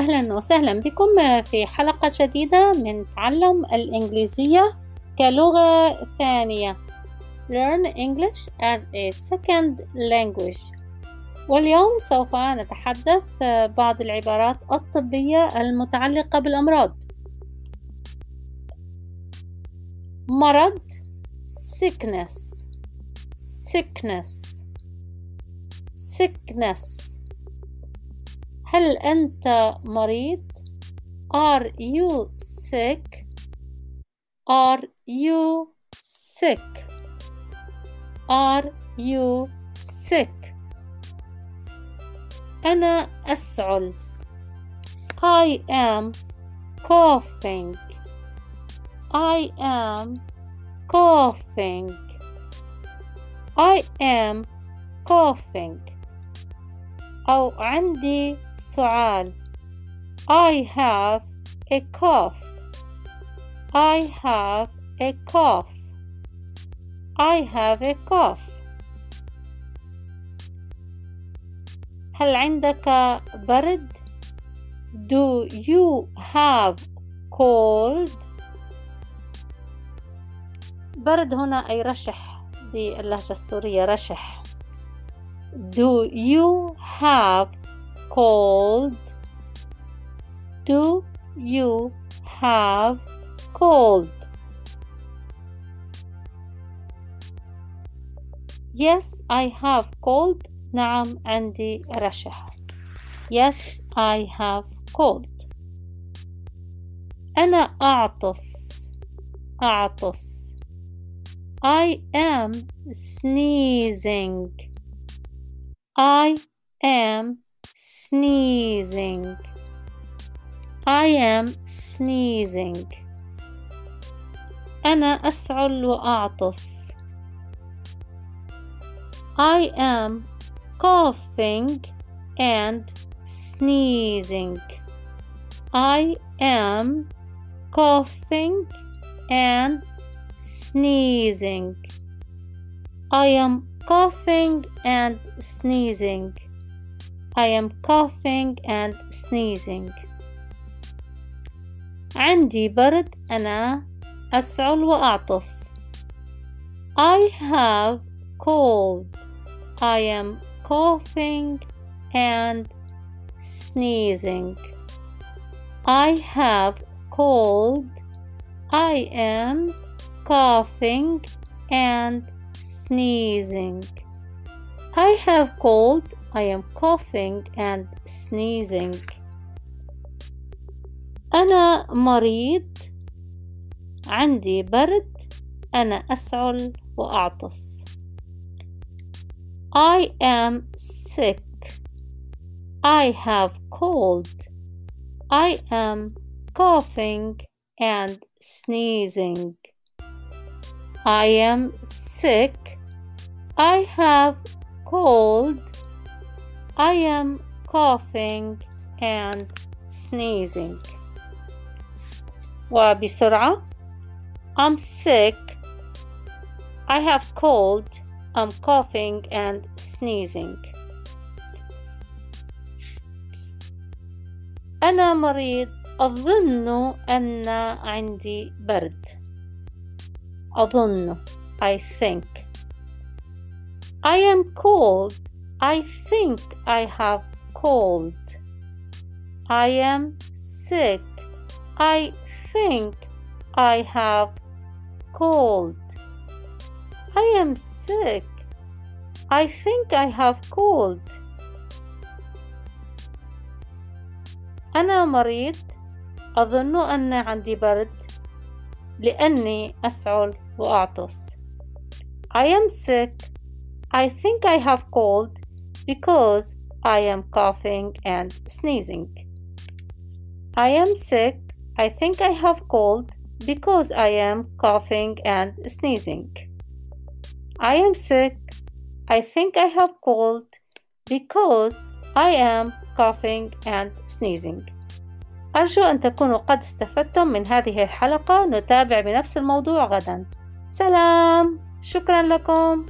أهلا وسهلا بكم في حلقة جديدة من تعلم الإنجليزية كلغة ثانية. Learn English as a second language. واليوم سوف نتحدث بعض العبارات الطبية المتعلقة بالأمراض. مرض sickness. Sickness. Sickness. هل أنت مريض؟ Are you sick? Are you sick? Are you sick? أنا أسعل I am coughing I am coughing I am coughing أو عندي سعال I have a cough I have a cough I have a cough هل عندك برد Do you have cold برد هنا أي رشح باللهجة السورية رشح Do you have cold? Do you have cold? Yes, I have cold. نعم عندي رشح. Yes, I have cold. أنا أعطس. أعطس. I am sneezing. I am sneezing. I am sneezing. أنا أسعل وأعطس. I am coughing and sneezing. I am coughing and sneezing. I am coughing and sneezing. I am coughing and sneezing. عندي برد أنا أسعل وأعطس. I have cold. I am coughing and sneezing. I have cold. I am coughing and sneezing. I have cold. I am coughing and sneezing. أنا مريض. عندي برد. أنا أسعل وأعطس. I am sick. I have cold. I am coughing and sneezing. I am sick. I have cold. I am coughing and sneezing. وبسرعة I'm sick. I have cold. I'm coughing and sneezing. أنا مريض أظن أن عندي برد. أظن I think. I am cold. I think I have cold. I am sick. I think I have cold. I am sick. I think I have cold. أنا مريض. أظن أن عندي برد لأني أسعل وأعطس. I am sick. I think I have cold because I am coughing and sneezing. I am sick. I think I have cold because I am coughing and sneezing. I am sick. I think I have cold because I am coughing and sneezing. أرجو أن تكونوا قد استفدتم من هذه الحلقة نتابع بنفس الموضوع غدا سلام شكرا لكم